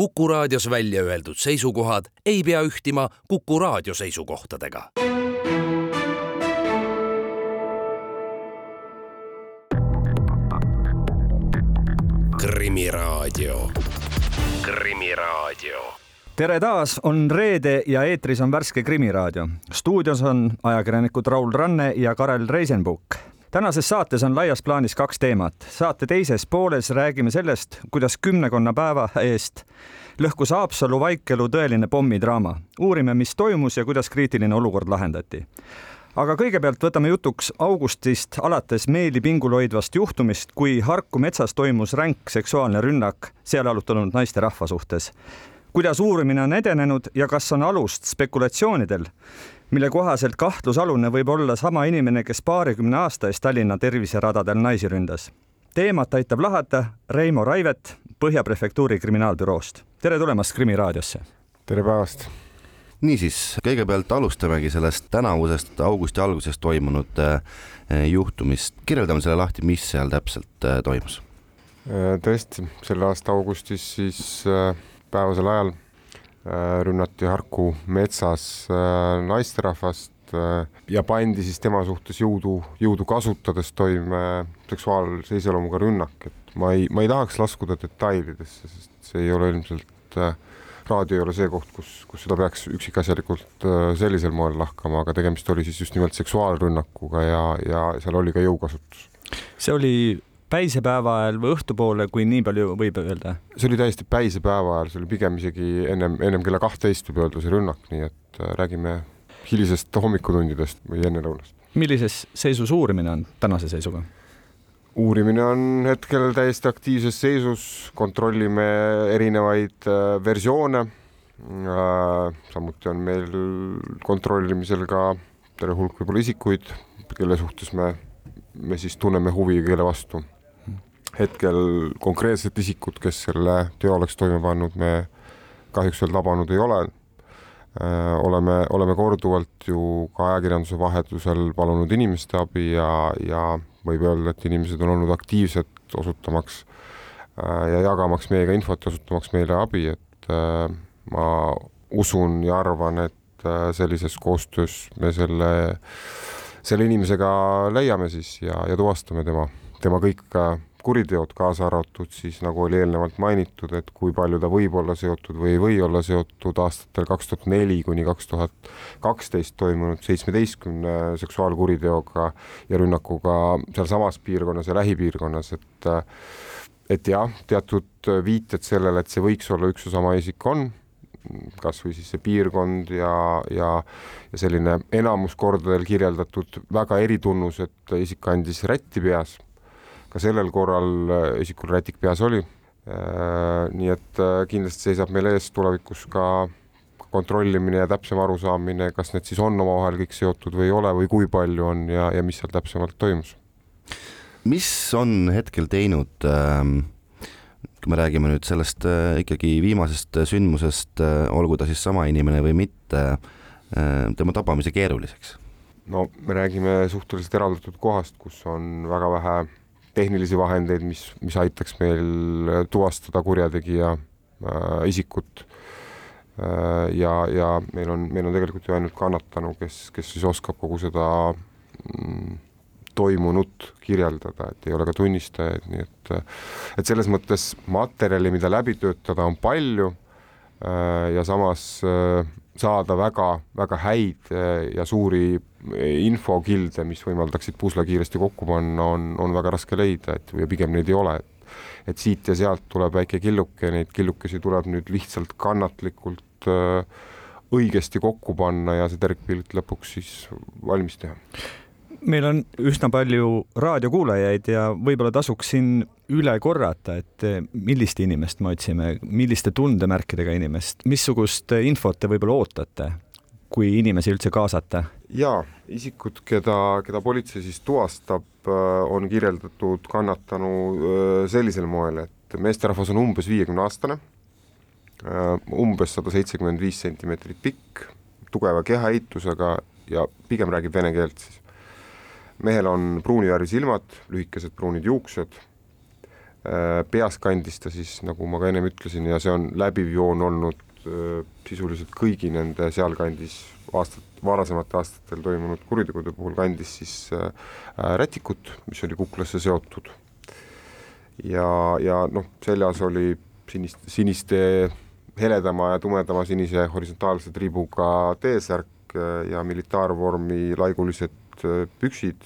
Kuku raadios välja öeldud seisukohad ei pea ühtima Kuku raadio seisukohtadega. krimiraadio, Krimiraadio tere taas, on reede ja eetris on värske Krimiraadio. stuudios on ajakirjanikud Raul Ranne ja Karel Reisenbuk tänases saates on laias plaanis kaks teemat. saate teises pooles räägime sellest, kuidas kümnekonna päeva eest lõhkus Haapsalu Vaikelu tõeline pommidraama. uurime, mis toimus ja kuidas kriitiline olukord lahendati. aga kõigepealt võtame jutuks augustist alates meeli pingul hoidvast juhtumist, kui Harku metsas toimus ränk seksuaalne rünnak seal alutanud naisterahva suhtes kuidas uurimine on edenenud ja kas on alust spekulatsioonidel, mille kohaselt kahtlusalune võib olla sama inimene, kes paarikümne aasta eest Tallinna terviseradadel naisi ründas. teemat aitab lahata Reimo Raivet Põhja prefektuuri kriminaalbüroost. tere tulemast Krimi raadiosse. tere päevast. niisiis, kõigepealt alustamegi sellest tänavusest augusti alguses toimunud eh, juhtumist. kirjeldame selle lahti, mis seal täpselt eh, toimus. Eh, tõesti, selle aasta augustis siis päevasel ajal rünnati Harku metsas äh, naisterahvast äh, ja pandi siis tema suhtes jõudu, jõudu kasutades toime seksuaalse iseloomuga rünnak, et ma ei, ma ei tahaks laskuda detailidesse, sest see ei ole ilmselt raadio ei ole see koht, kus, kus seda peaks üksikasjalikult sellisel moel lahkama, aga tegemist oli siis just nimelt seksuaalrünnakuga ja, ja seal oli ka jõukasutus. see oli päisepäeva ajal või õhtupoole, kui nii palju võib öelda? see oli täiesti päisepäeva ajal, see oli pigem isegi ennem, ennem kella kahtteist võib öelda see rünnak, nii et äh, räägime hilisest hommikutundidest või ennelõunast. millises seisus uurimine on tänase seisuga? uurimine on hetkel täiesti aktiivses seisus, kontrollime erinevaid äh, versioone äh,. samuti on meil kontrollimisel ka terve hulk võib-olla isikuid, kelle suhtes me, me siis tunneme huvi, kelle vastu hetkel konkreetset isikut, kes selle teo oleks toime pannud, me kahjuks veel tabanud ei ole. Äh, oleme, oleme korduvalt ju ka ajakirjanduse vahetusel palunud inimeste abi ja, ja võib öelda, et inimesed on olnud aktiivsed osutamaks äh, ja jagamaks meiega infot, osutamaks meile abi, et äh, ma usun ja arvan, et sellises koostöös me selle, selle inimesega leiame siis ja, ja tuvastame tema, tema kõik kuriteod, kaasa arvatud siis nagu oli eelnevalt mainitud, et kui palju ta võib olla seotud või ei või olla seotud aastatel kaks tuhat neli kuni kaks tuhat kaksteist toimunud seitsmeteistkümne seksuaalkuriteoga ja rünnakuga sealsamas piirkonnas ja lähipiirkonnas, et et jah, teatud viited sellele, et see võiks olla üks ja sama isik on, kas või siis see piirkond ja, ja, ja selline enamus kordadel kirjeldatud väga eritunnus, et isik kandis rätti peas ka sellel korral äh, isikul rätik peas oli. Äh, nii et äh, kindlasti seisab meil ees tulevikus ka kontrollimine ja täpsem arusaamine, kas need siis on omavahel kõik seotud või ei ole või kui palju on ja, ja mis seal täpsemalt toimus. mis on hetkel teinud ähm kui me räägime nüüd sellest ikkagi viimasest sündmusest olgu ta siis sama inimene või mitte tema tabamise keeruliseks? no me räägime suhteliselt eraldatud kohast, kus on väga vähe tehnilisi vahendeid, mis, mis aitaks meil tuvastada kurjategija äh, isikut äh,. ja, ja meil on, meil on tegelikult ju ainult kannatanu, kes, kes siis oskab kogu seda mm, toimunut kirjeldada, et ei ole ka tunnistajaid, nii et, et selles mõttes materjali, mida läbi töötada, on palju äh, ja samas äh, saada väga-väga häid äh, ja suuri infokilde, mis võimaldaksid pusle kiiresti kokku panna, on, on väga raske leida, et või pigem neid ei ole, et et siit ja sealt tuleb väike killuke, neid killukesi tuleb nüüd lihtsalt kannatlikult äh, õigesti kokku panna ja see tervikpilt lõpuks siis valmis teha. Meil on üsna palju raadiokuulajaid ja võib-olla tasuks siin üle korrata, et millist inimest me otsime, milliste tundemärkidega inimest, missugust infot te võib-olla ootate, kui inimesi üldse kaasata? jaa, isikud, keda, keda politsei siis tuvastab, äh, on kirjeldatud kannatanu äh, sellisel moel, et meesterahvas on umbes viiekümne aastane, umbes sada seitsekümmend viis sentimeetrit pikk, tugeva kehaehitusega ja pigem räägib vene keelt siis. mehel on pruuni värvi silmad, lühikesed pruunid juuksed, peas kandis ta siis, nagu ma ka ennem ütlesin, ja see on läbiv joon olnud sisuliselt kõigi nende sealkandis aastat, varasematel aastatel toimunud kuritegude puhul kandis siis rätikut, mis oli kuklasse seotud. ja, ja noh, seljas oli sinist, siniste heledama ja tumedama sinise horisontaalse triibuga T-särk ja militaarvormi laigulised püksid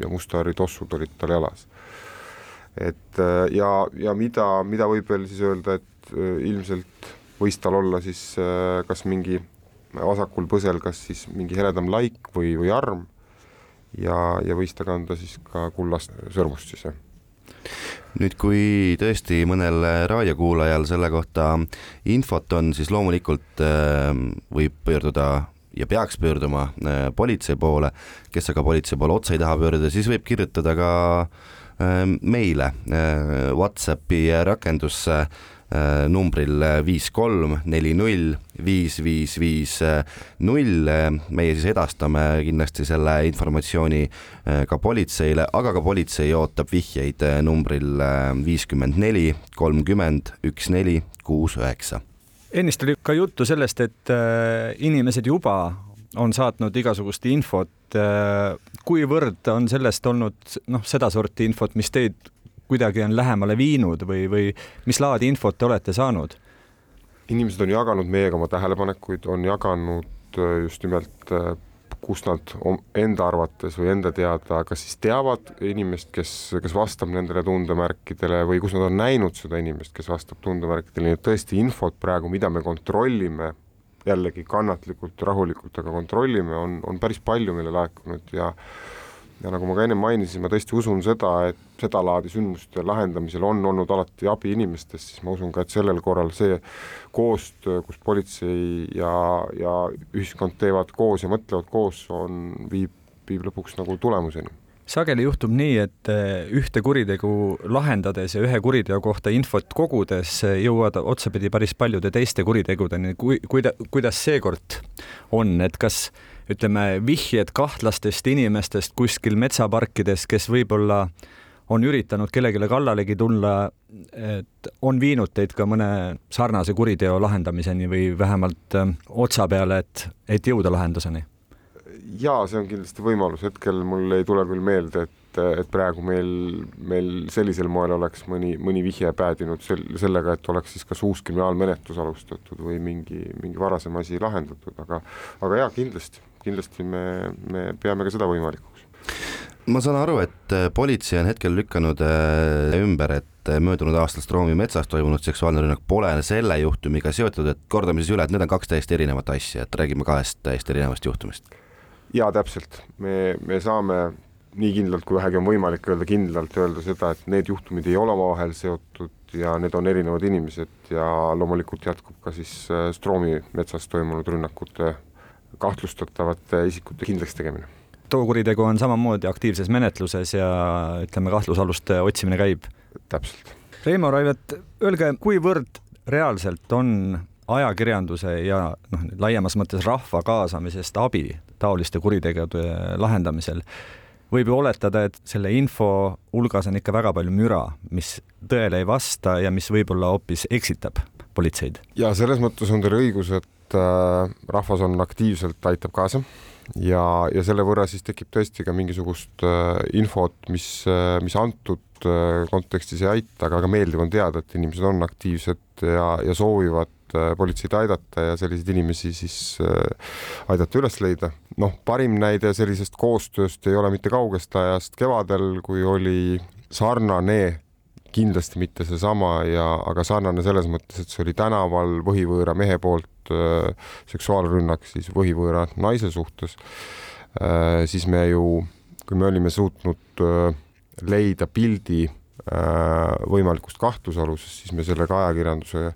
ja mustari tossud olid tal jalas et äh, ja, ja mida, mida võib veel siis öelda, et äh, ilmselt võis tal olla siis äh, kas mingi vasakul põsel, kas siis mingi heledam laik või, või arm. Ja, ja võis ta kanda siis ka kullast sõrmust siis, jah. Nüüd, kui tõesti mõnel raadiokuulajal selle kohta infot on, siis loomulikult võib pöörduda ja peaks pöörduma politsei poole, kes aga politsei poole otse ei taha pöörduda, siis võib kirjutada ka äh, meile ehm, Whatsappi rakendusse ehm, numbril viis kolm neli null viis viis viis null. meie siis edastame kindlasti selle informatsiooni ka politseile, aga ka politsei ootab vihjeid numbril viiskümmend neli kolmkümmend üks neli kuus üheksa ennist oli ka juttu sellest, et inimesed juba on saatnud igasugust infot. Äh, kuivõrd on sellest olnud noh, sedasorti infot, mis teid kuidagi on lähemale viinud või, või mis laadi infot te olete saanud? inimesed on jaganud meiega oma tähelepanekuid, on jaganud äh, just nimelt, äh, kus nad enda arvates või enda teada, kas siis teavad inimest, kes, kes vastab nendele tundemärkidele või kus nad on näinud seda inimest, kes vastab tundemärkidele, nii et tõesti infot praegu, mida me kontrollime jällegi kannatlikult, rahulikult, aga kontrollime, on, on päris palju meile laekunud ja ja nagu ma ka ennem mainisin, ma tõesti usun seda, et sedalaadi sündmuste lahendamisel on olnud alati abi inimestest, siis ma usun ka, et sellel korral see koostöö, kus politsei ja, ja ühiskond teevad koos ja mõtlevad koos, on, viib, viib lõpuks nagu tulemuseni sageli juhtub nii, et eh, ühte kuritegu lahendades ja ühe kuriteo kohta infot kogudes eh, jõuad otsapidi päris paljude teiste kuritegudeni, kui, kuida-, kuidas seekord on, et kas ütleme, vihjed kahtlastest inimestest kuskil metsaparkides, kes võib-olla on üritanud kellelegi kallalegi tulla, et on viinud teid ka mõne sarnase kuriteo lahendamiseni või vähemalt eh, otsa peale, et, et jõuda lahenduseni jaa, see on kindlasti võimalus, hetkel mul ei tule küll meelde, et, et praegu meil, meil sellisel moel oleks mõni, mõni vihje päädinud sel-, sellega, et oleks siis kas uus kriminaalmenetlus alustatud või mingi, mingi varasem asi lahendatud, aga aga jaa, kindlasti, kindlasti me, me peame ka seda võimalikuks. Ma saan aru, et äh, politsei on hetkel lükanud äh, ümber, et äh, möödunud aastal Stroomi metsas toimunud seksuaalne rünnak. Pole selle juhtumiga seotud, et kordame siis üle, et need on kaks täiesti erinevat asja, et räägime kahest täiesti erinevast juhtumist jaa, täpselt, me, me saame nii kindlalt kui vähegi on võimalik öelda, kindlalt öelda seda, et need juhtumid ei ole omavahel seotud ja need on erinevad inimesed ja loomulikult jätkub ka siis äh, Stroomi metsas toimunud rünnakute kahtlustatavate isikute kindlaks tegemine. too kuritegu on samamoodi aktiivses menetluses ja ütleme, kahtlusaluste otsimine käib? täpselt. Reimo Raivet, öelge, kuivõrd reaalselt on ajakirjanduse ja noh, laiemas mõttes rahva kaasamisest abi taoliste kuritegude lahendamisel, võib ju oletada, et selle info hulgas on ikka väga palju müra, mis tõele ei vasta ja mis võib-olla hoopis eksitab politseid. ja selles mõttes on teil õigus, et äh, rahvas on aktiivselt, aitab kaasa ja, ja selle võrra siis tekib tõesti ka mingisugust äh, infot, mis äh,, mis antud äh, kontekstis ei aita, aga, aga meeldiv on teada, et inimesed on aktiivsed ja, ja soovivad äh, politseid aidata ja selliseid inimesi siis äh, aidata üles leida. noh, parim näide sellisest koostööst ei ole mitte kaugest ajast kevadel, kui oli sarnane kindlasti mitte seesama ja, aga sarnane selles mõttes, et see oli tänaval võhivõõra mehe poolt äh, seksuaalrünnak siis võhivõõra naise suhtes äh,, siis me ju, kui me olime suutnud äh, leida pildi äh, võimalikust kahtlusalusest, siis me selle ka ajakirjanduse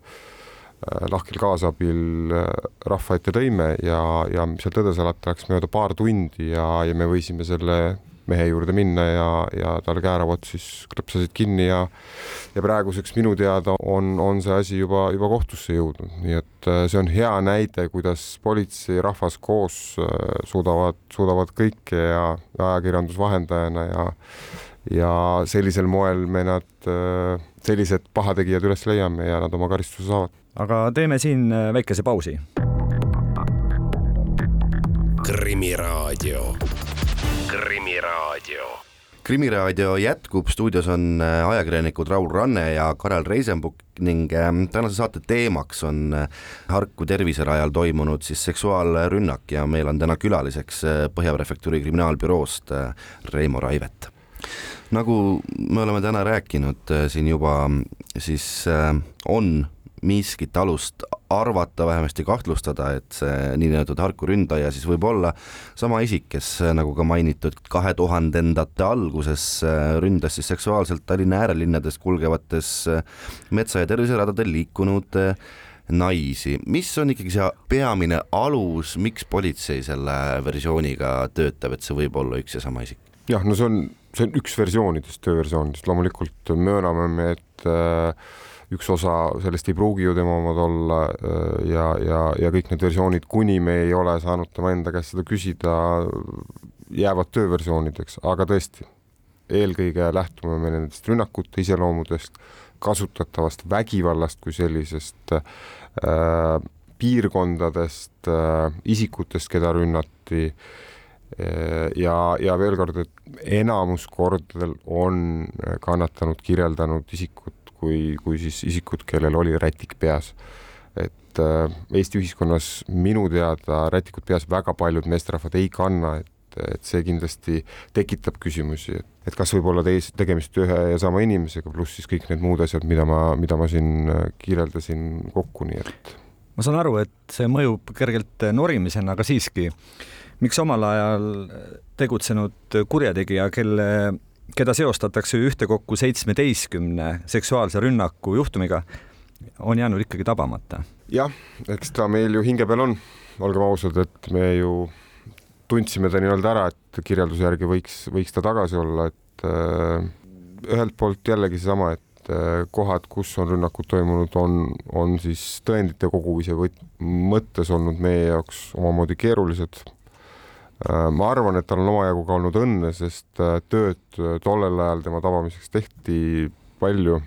lahkel kaasabil äh, rahva ette tõime ja, ja seal tõde salata läks mööda paar tundi ja, ja me võisime selle mehe juurde minna ja, ja tal kääravad siis klõpsasid kinni ja ja praeguseks minu teada on, on see asi juba, juba kohtusse jõudnud, nii et äh, see on hea näide, kuidas politsei, rahvas koos äh, suudavad, suudavad kõike ja ajakirjandus vahendajana ja ja sellisel moel me nad, sellised pahategijad üles leiame ja nad oma karistuse saavad. aga teeme siin väikese pausi. krimiraadio, Krimiraadio krimiraadio jätkub, stuudios on äh, ajakirjanikud Raul Ranne ja Karel Reisenbuk ning ähm, tänase saate teemaks on äh, Harku terviserajal toimunud siis seksuaalrünnak ja meil on täna külaliseks äh, Põhja Prefektuuri kriminaalbüroost Reimo Raivet. Nagu me oleme täna rääkinud siin juba, siis on miskit alust arvata, vähemasti kahtlustada, et see niinimetatud Harku ründaja siis võib olla sama isik, kes nagu ka mainitud, kahe tuhandendate alguses äh, ründas siis seksuaalselt Tallinna äärelinnades kulgevates äh, metsa- ja terviseradadel liikunud äh, naisi, mis on ikkagi see peamine alus, miks politsei selle versiooniga töötab, et see võib olla üks ja sama isik? jah, no see on, see on üks versioonidest, tööversioonidest, loomulikult mööname me, et äh, üks osa sellest ei pruugi ju tema omad olla äh, ja, ja, ja kõik need versioonid, kuni me ei ole saanud tema enda käest seda küsida, jäävad tööversioonideks, aga tõesti, eelkõige lähtume me nendest rünnakute iseloomudest, kasutatavast vägivallast kui sellisest äh,, piirkondadest äh,, isikutest, keda rünnati äh, ja, ja veel kord, et enamus kordadel on kannatanud kirjeldanud isikud kui, kui siis isikud, kellel oli rätik peas. et äh, Eesti ühiskonnas minu teada rätikut peas väga paljud meesterahvad ei kanna, et, et see kindlasti tekitab küsimusi, et, et kas võib olla teis, tegemist ühe ja sama inimesega, pluss siis kõik need muud asjad, mida ma, mida ma siin äh, kirjeldasin kokku, nii et ma saan aru, et see mõjub kergelt norimisena, aga siiski, miks omal ajal tegutsenud kurjategija, kelle keda seostatakse ühtekokku seitsmeteistkümne seksuaalse rünnaku juhtumiga, on jäänud ikkagi tabamata. jah, eks ta meil ju hinge peal on, olgem ausad, et me ju tundsime ta nii-öelda ära, et kirjelduse järgi võiks, võiks ta tagasi olla, et äh, ühelt poolt jällegi seesama, et äh, kohad, kus on rünnakud toimunud, on, on siis tõendite kogumise võt-, mõttes olnud meie jaoks omamoodi keerulised ma arvan, et tal on omajagu ka olnud õnne, sest äh, tööd äh, tollel ajal tema tabamiseks tehti palju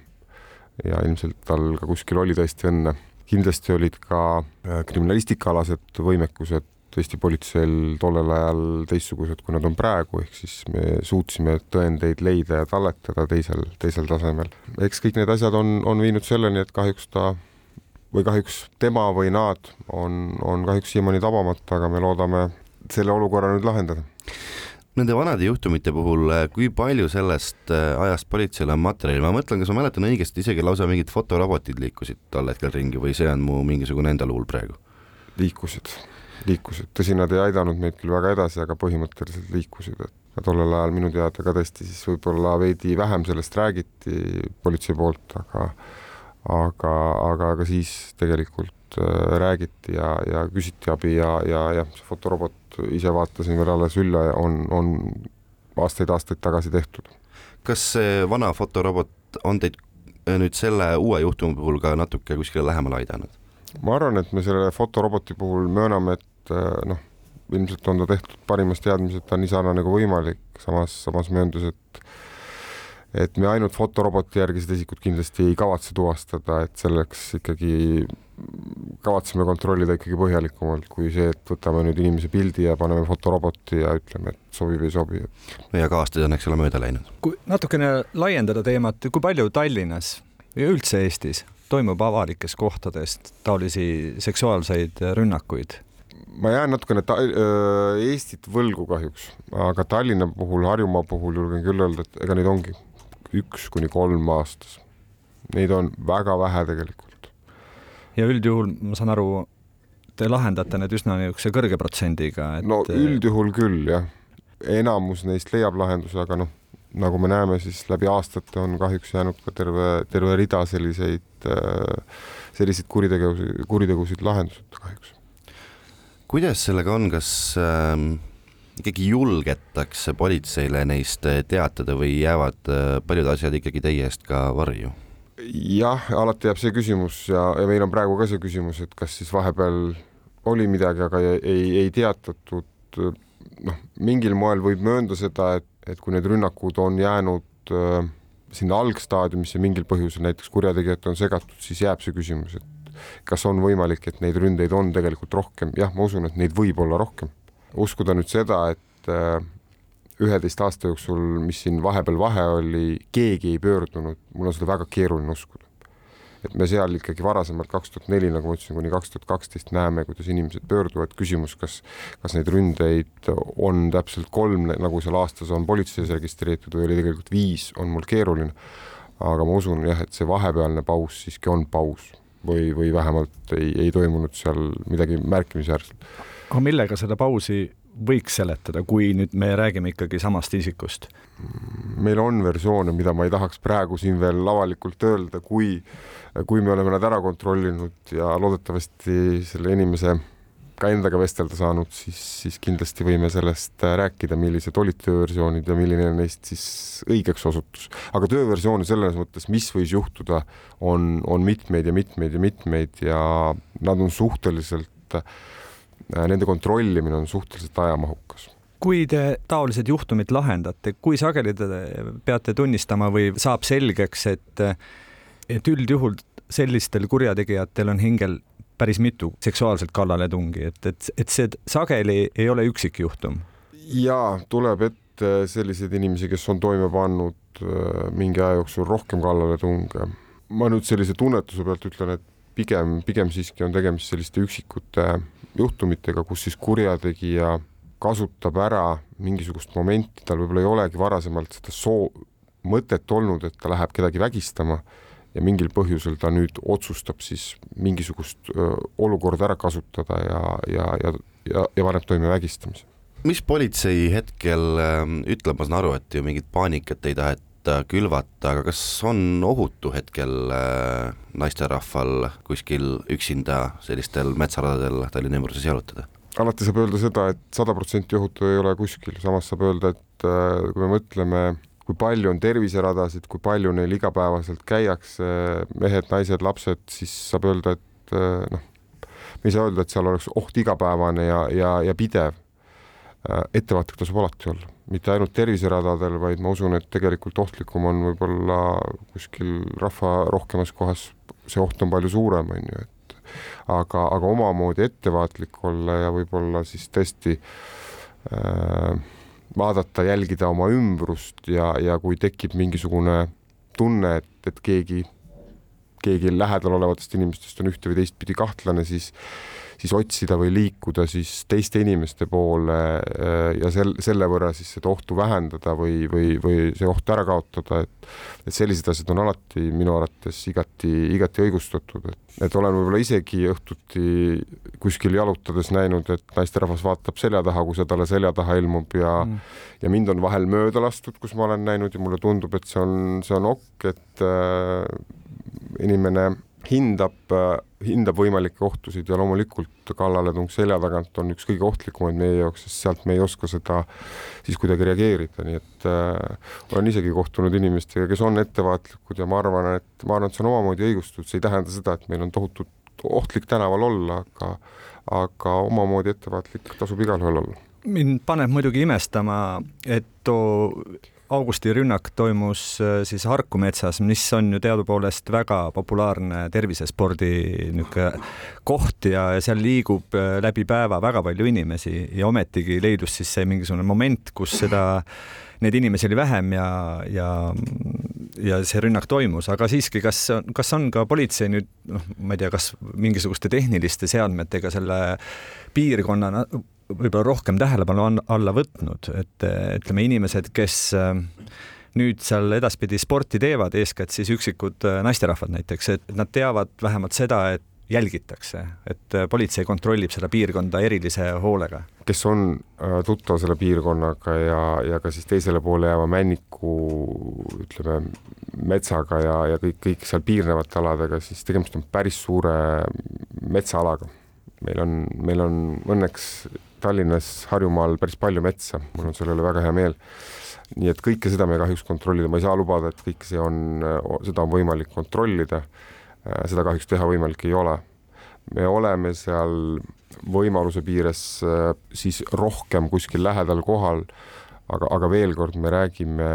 ja ilmselt tal ka kuskil oli tõesti õnne. kindlasti olid ka kriminalistikaalased võimekused Eesti politseil tollel ajal teistsugused, kui nad on praegu, ehk siis me suutsime tõendeid leida ja talletada teisel, teisel tasemel. eks kõik need asjad on, on viinud selleni, et kahjuks ta või kahjuks tema või nad on, on kahjuks siiamaani tabamata, aga me loodame selle olukorra nüüd lahendada. Nende vanade juhtumite puhul, äh, kui palju sellest äh, ajast politseil on materjali, ma mõtlen, kas ma mäletan õigesti, isegi lausa mingid fotorobotid liikusid tol hetkel ringi või see on mu mingisugune enda luul praegu? liikusid, liikusid, tõsi, nad ei aidanud meid küll väga edasi, aga põhimõtteliselt liikusid, et tollel ajal minu teada ka tõesti siis võib-olla veidi vähem sellest räägiti politsei poolt, aga aga, aga, aga siis tegelikult äh, räägiti ja, ja küsiti abi ja, ja jah, see fotorobot ise vaatasin veel alles üle, on, on aastaid-aastaid tagasi tehtud. kas see vana fotorobot on teid äh, nüüd selle uue juhtumi puhul ka natuke kuskile lähemale aidanud? ma arvan, et me selle fotoroboti puhul mööname, et äh, noh, ilmselt on ta tehtud parimas teadmises, et ta on nii sarnane kui võimalik, samas, samas mööndus, et et me ainult fotoroboti järgi seda isikut kindlasti ei kavatse tuvastada, et selleks ikkagi kavatseme kontrollida ikkagi põhjalikumalt kui see, et võtame nüüd inimese pildi ja paneme fotoroboti ja ütleme, et sobib, ei sobi. ja ka aastaid on, eks ole, mööda läinud. kui natukene laiendada teemat, kui palju Tallinnas ja üldse Eestis toimub avalikes kohtades taolisi seksuaalseid rünnakuid? ma jään natukene ta-, Eestit võlgu kahjuks, aga Tallinna puhul, Harjumaa puhul julgen küll öelda, et ega neid ongi üks kuni kolm aastas. Neid on väga vähe tegelikult. Ja üldjuhul ma saan aru, te lahendate need üsna niisuguse kõrge protsendiga, et no üldjuhul küll jah, enamus neist leiab lahenduse, aga noh, nagu me näeme, siis läbi aastate on kahjuks jäänud ka terve, terve rida selliseid, selliseid kuritegevusi, kuritegusid lahenduseta kahjuks. kuidas sellega on, kas äh ikkagi julgetakse politseile neist äh, teatada või jäävad äh, paljud asjad ikkagi teie eest ka varju? Jah, alati jääb see küsimus ja, ja meil on praegu ka see küsimus, et kas siis vahepeal oli midagi, aga ei, ei, teatatud. noh, mingil moel võib möönda seda, et et kui need rünnakud on jäänud äh, sinna algstaadiumisse mingil põhjusel, näiteks kurjategijad on segatud, siis jääb see küsimus, et kas on võimalik, et neid ründeid on tegelikult rohkem, jah, ma usun, et neid võib olla rohkem. uskuda nüüd seda, et äh, üheteist aasta jooksul, mis siin vahepeal vahe oli, keegi ei pöördunud, mul on seda väga keeruline uskuda et me seal ikkagi varasemalt kaks tuhat neli, nagu ma ütlesin, kuni kaks tuhat kaksteist näeme, kuidas inimesed pöörduvad, küsimus, kas, kas neid ründeid on täpselt kolm, nagu seal aastas on politseis registreeritud või oli tegelikult viis, on mul keeruline. aga ma usun jah, et see vahepealne paus siiski on paus või, või vähemalt ei, ei toimunud seal midagi märkimisväärset. aga millega seda pausi võiks seletada, kui nüüd me räägime ikkagi samast isikust? meil on versioone, mida ma ei tahaks praegu siin veel avalikult öelda, kui, kui me oleme nad ära kontrollinud ja loodetavasti selle inimese ka endaga vestelda saanud, siis, siis kindlasti võime sellest rääkida, millised olid tööversioonid ja milline neist siis õigeks osutus. aga tööversioone selles mõttes, mis võis juhtuda, on, on mitmeid ja mitmeid ja mitmeid ja nad on suhteliselt äh, nende kontrollimine on suhteliselt ajamahukas kui te taolised juhtumid lahendate, kui sageli te peate tunnistama või saab selgeks, et, et üldjuhul sellistel kurjategijatel on hingel päris mitu seksuaalset kallaletungi, et, et, et see sageli ei ole üksikjuhtum? jaa, tuleb ette selliseid inimesi, kes on toime pannud äh, mingi aja jooksul rohkem kallaletunge. ma nüüd sellise tunnetuse pealt ütlen, et pigem, pigem siiski on tegemist selliste üksikute juhtumitega, kus siis kurjategija kasutab ära mingisugust momenti, tal võib-olla ei olegi varasemalt seda soo-, mõtet olnud, et ta läheb kedagi vägistama ja mingil põhjusel ta nüüd otsustab siis mingisugust olukorda ära kasutada ja, ja, ja, ja, ja paneb toime vägistamise. mis politsei hetkel ütleb, ma saan aru, et ju mingit paanikat ei taheta külvata, külvata, aga kas on ohutu hetkel äh, naisterahval kuskil üksinda sellistel metsaradadel Tallinna ümbruses jalutada? alati saab öelda seda, et sada protsenti ohutu ei ole kuskil, samas saab öelda, et äh, kui me mõtleme, kui palju on terviseradasid, kui palju neil igapäevaselt käiakse, mehed, naised, lapsed, siis saab öelda, et äh, noh, me ei saa öelda, et seal oleks oht igapäevane ja, ja, ja pidev. Ettevaatlik tasub alati olla. Mitte ainult terviseradadel, vaid ma usun, et tegelikult ohtlikum on võib-olla kuskil rahva rohkemas kohas, see oht on palju suurem, on ju, et aga, aga omamoodi ettevaatlik olla ja võib-olla siis tõesti äh, vaadata, jälgida oma ümbrust ja, ja kui tekib mingisugune tunne, et, et keegi, keegi lähedal olevatest inimestest on ühte või teistpidi kahtlane, siis siis otsida või liikuda siis teiste inimeste poole äh, ja sel, selle võrra siis seda ohtu vähendada või, või, või see oht ära kaotada, et et sellised asjad on alati minu arvates igati, igati õigustatud, et, et olen võib-olla isegi õhtuti kuskil jalutades näinud, et naisterahvas vaatab selja taha, kui see talle selja taha ilmub ja mm. ja mind on vahel mööda lastud, kus ma olen näinud ja mulle tundub, et see on, see on ok, et äh, inimene hindab, äh, hindab võimalikke ohtusid ja loomulikult kallaletung selja tagant on üks kõige ohtlikumaid meie jaoks, sest sealt me ei oska seda siis kuidagi reageerida, nii et äh, olen isegi kohtunud inimestega, kes on ettevaatlikud ja ma arvan, et ma arvan, et see on omamoodi õigustatud, see ei tähenda seda, et meil on tohutult ohtlik tänaval olla, aga aga omamoodi ettevaatlik tasub igalühel olla. Mind paneb muidugi imestama, et too augustirünnak toimus äh, siis Harku metsas, mis on ju teadupoolest väga populaarne tervisespordi niisugune koht ja seal liigub äh, läbi päeva väga palju inimesi ja ometigi leidus siis see mingisugune moment, kus seda, neid inimesi oli vähem ja, ja ja see rünnak toimus, aga siiski, kas, kas on ka politsei nüüd noh, ma ei tea, kas mingisuguste tehniliste seadmetega selle piirkonna võib-olla rohkem tähelepanu alla võtnud, et ütleme, inimesed, kes äh, nüüd seal edaspidi sporti teevad, eeskätt siis üksikud äh, naisterahvad näiteks, et nad teavad vähemalt seda, et jälgitakse, et äh, politsei kontrollib seda piirkonda erilise hoolega. kes on tuttav selle piirkonnaga ja, ja ka siis teisele poole jääva Männiku ütleme metsaga ja, ja kõik, kõik seal piirnevate aladega, siis tegemist on päris suure metsaalaga. meil on, meil on õnneks Tallinnas, Harjumaal päris palju metsa, mul on selle üle väga hea meel. nii et kõike seda me kahjuks kontrollida, ma ei saa lubada, et kõik see on, seda on võimalik kontrollida. seda kahjuks teha võimalik ei ole. me oleme seal võimaluse piires siis rohkem kuskil lähedal kohal, aga, aga veel kord, me räägime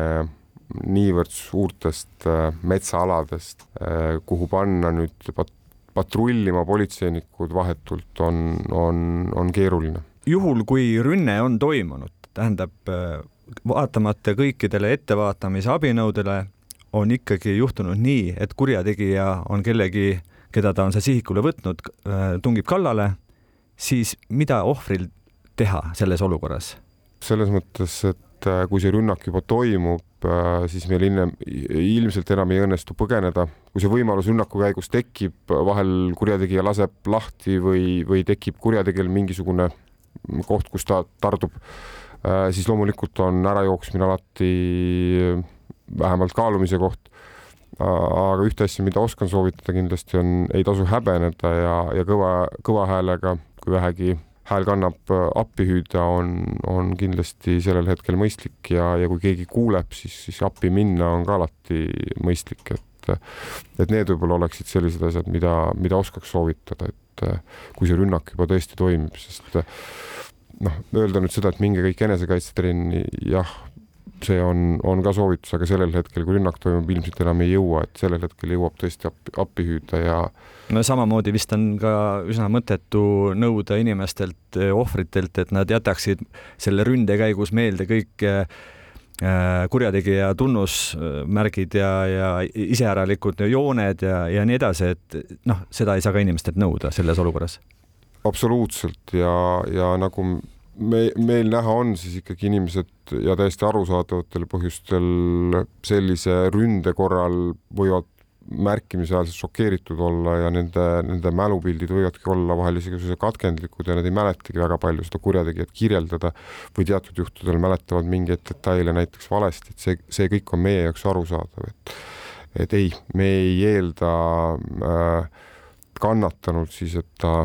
niivõrd suurtest äh, metsaaladest, äh, kuhu panna nüüd pat-, patrullima politseinikud vahetult, on, on, on keeruline. Juhul, kui rünne on toimunud, tähendab vaatamata kõikidele ettevaatamise abinõudele, on ikkagi juhtunud nii, et kurjategija on kellegi, keda ta on see sihikule võtnud, tungib kallale, siis mida ohvril teha selles olukorras? selles mõttes, et äh, kui see rünnak juba toimub, äh, siis meil enne, ilmselt enam ei õnnestu põgeneda. kui see võimalus rünnaku käigus tekib, vahel kurjategija laseb lahti või, või tekib kurjategijal mingisugune koht, kus ta tardub, äh, siis loomulikult on ärajooksmine alati vähemalt kaalumise koht. aga ühte asja, mida oskan soovitada kindlasti on, ei tasu häbeneda ja, ja kõva, kõva häälega, kui vähegi hääl kannab, appi hüüda on, on kindlasti sellel hetkel mõistlik ja, ja kui keegi kuuleb, siis, siis appi minna on ka alati mõistlik, et et need võib-olla oleksid sellised asjad, mida, mida oskaks soovitada, et kui see rünnak juba tõesti toimib, sest noh, öelda nüüd seda, et minge kõik enesekaitsetrenni, jah, see on, on ka soovitus, aga sellel hetkel, kui rünnak toimub, ilmselt enam ei jõua, et sellel hetkel jõuab tõesti appi, appi hüüda ja. no samamoodi vist on ka üsna mõttetu nõuda inimestelt, ohvritelt, et nad jätaksid selle ründe käigus meelde kõik äh, kurjategija tunnusmärgid ja, ja iseäralikud jooned ja, ja nii edasi, et noh, seda ei saa ka inimestelt nõuda selles olukorras. absoluutselt ja, ja nagu me, meil näha on siis ikkagi inimesed ja täiesti arusaadavatel põhjustel sellise ründe korral võivad märkimisväärselt šokeeritud olla ja nende, nende mälupildid võivadki olla vahel isegi katkendlikud ja nad ei mäletagi väga palju seda kurjategijat kirjeldada või teatud juhtudel mäletavad mingeid detaile näiteks valesti, et see, see kõik on meie jaoks arusaadav, et et ei, me ei eelda äh, kannatanult siis, et ta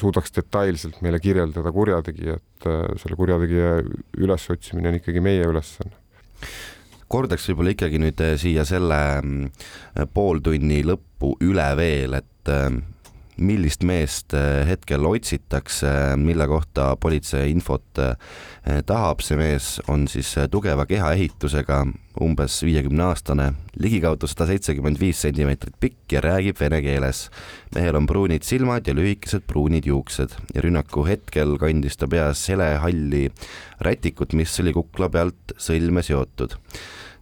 suudaks detailselt meile kirjeldada kurjategijat, selle kurjategija ülesotsimine on ikkagi meie ülesanne kordaks võib-olla ikkagi nüüd eh, siia selle mm, pooltunni lõppu üle veel, et eh, millist meest eh, hetkel otsitakse, mille kohta politsei infot eh, tahab, see mees on siis eh, tugeva kehaehitusega, umbes viiekümne aastane, ligikaudu sada seitsekümmend viis sentimeetrit pikk ja räägib vene keeles. mehel on pruunid silmad ja lühikesed pruunid juuksed ja rünnaku hetkel kandis ta peas helehalli rätikut, mis oli kukla pealt sõlme seotud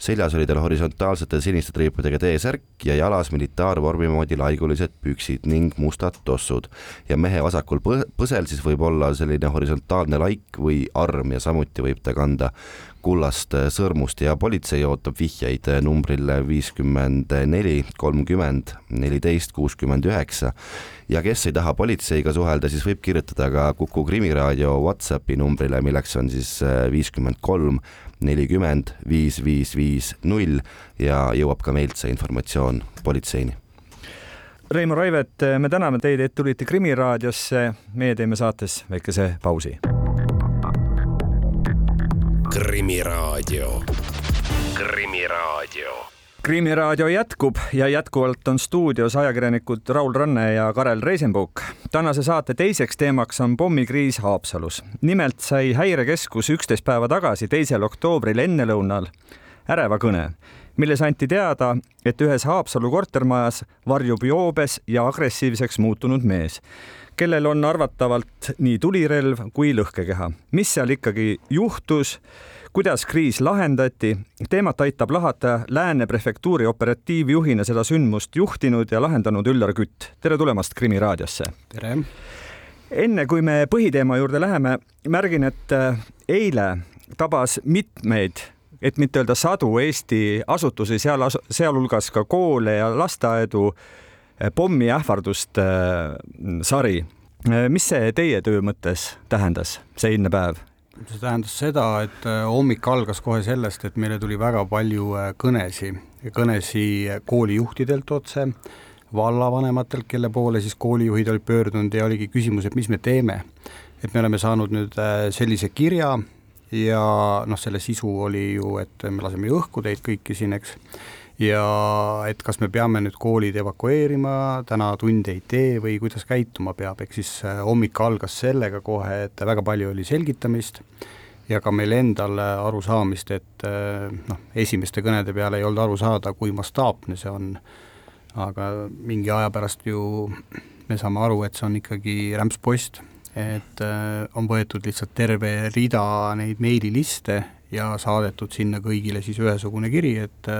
seljas oli tal horisontaalsete siniste triipudega T-särk ja jalas militaarvormi moodi laigulised püksid ning mustad tossud. ja mehe vasakul põsel siis võib olla selline horisontaalne laik või arm ja samuti võib ta kanda kullast sõrmust ja politsei ootab vihjeid numbrile viiskümmend neli, kolmkümmend, neliteist, kuuskümmend üheksa. ja kes ei taha politseiga suhelda, siis võib kirjutada ka Kuku Krimiraadio Whatsappi numbrile, milleks on siis viiskümmend kolm, nelikümmend viis, viis, viis, null ja jõuab ka meilt see informatsioon politseini. Reimo Raivet, me täname teid, et tulite Krimiraadiosse. meie teeme saates väikese pausi. krimiraadio, Krimiraadio krimiraadio jätkub ja jätkuvalt on stuudios ajakirjanikud Raul Ranne ja Karel Reisenbuk. tänase saate teiseks teemaks on pommikriis Haapsalus. nimelt sai Häirekeskus üksteist päeva tagasi, teisel oktoobril ennelõunal äreva kõne, milles anti teada, et ühes Haapsalu kortermajas varjub joobes ja agressiivseks muutunud mees, kellel on arvatavalt nii tulirelv kui lõhkekeha. mis seal ikkagi juhtus? kuidas kriis lahendati. teemat aitab lahata Lääne prefektuuri operatiivjuhina seda sündmust juhtinud ja lahendanud Üllar Kütt. tere tulemast Krimi raadiosse. tere. enne kui me põhiteema juurde läheme, märgin, et äh, eile tabas mitmeid et mitte öelda sadu Eesti asutusi, seal, sealhulgas ka koole ja lasteaedu äh, pommiähvarduste äh, sari. mis see teie töö mõttes tähendas, see eilne päev? see tähendas seda, et hommik algas kohe sellest, et meile tuli väga palju kõnesi, kõnesi koolijuhtidelt otse, vallavanematelt, kelle poole siis koolijuhid olid pöördunud ja oligi küsimus, et mis me teeme. et me oleme saanud nüüd sellise kirja ja noh, selle sisu oli ju, et me laseme õhku teid kõiki siin, eks. Ja et kas me peame nüüd koolid evakueerima, täna tunde ei tee või kuidas käituma peab, ehk siis äh, hommik algas sellega kohe, et väga palju oli selgitamist ja ka meil endal arusaamist, et noh, esimeste kõnede peale ei olnud aru saada, kui mastaapne see on, aga mingi aja pärast ju me saame aru, et see on ikkagi rämpspost, et on võetud lihtsalt terve rida neid meililiste ja saadetud sinna kõigile siis ühesugune kiri, et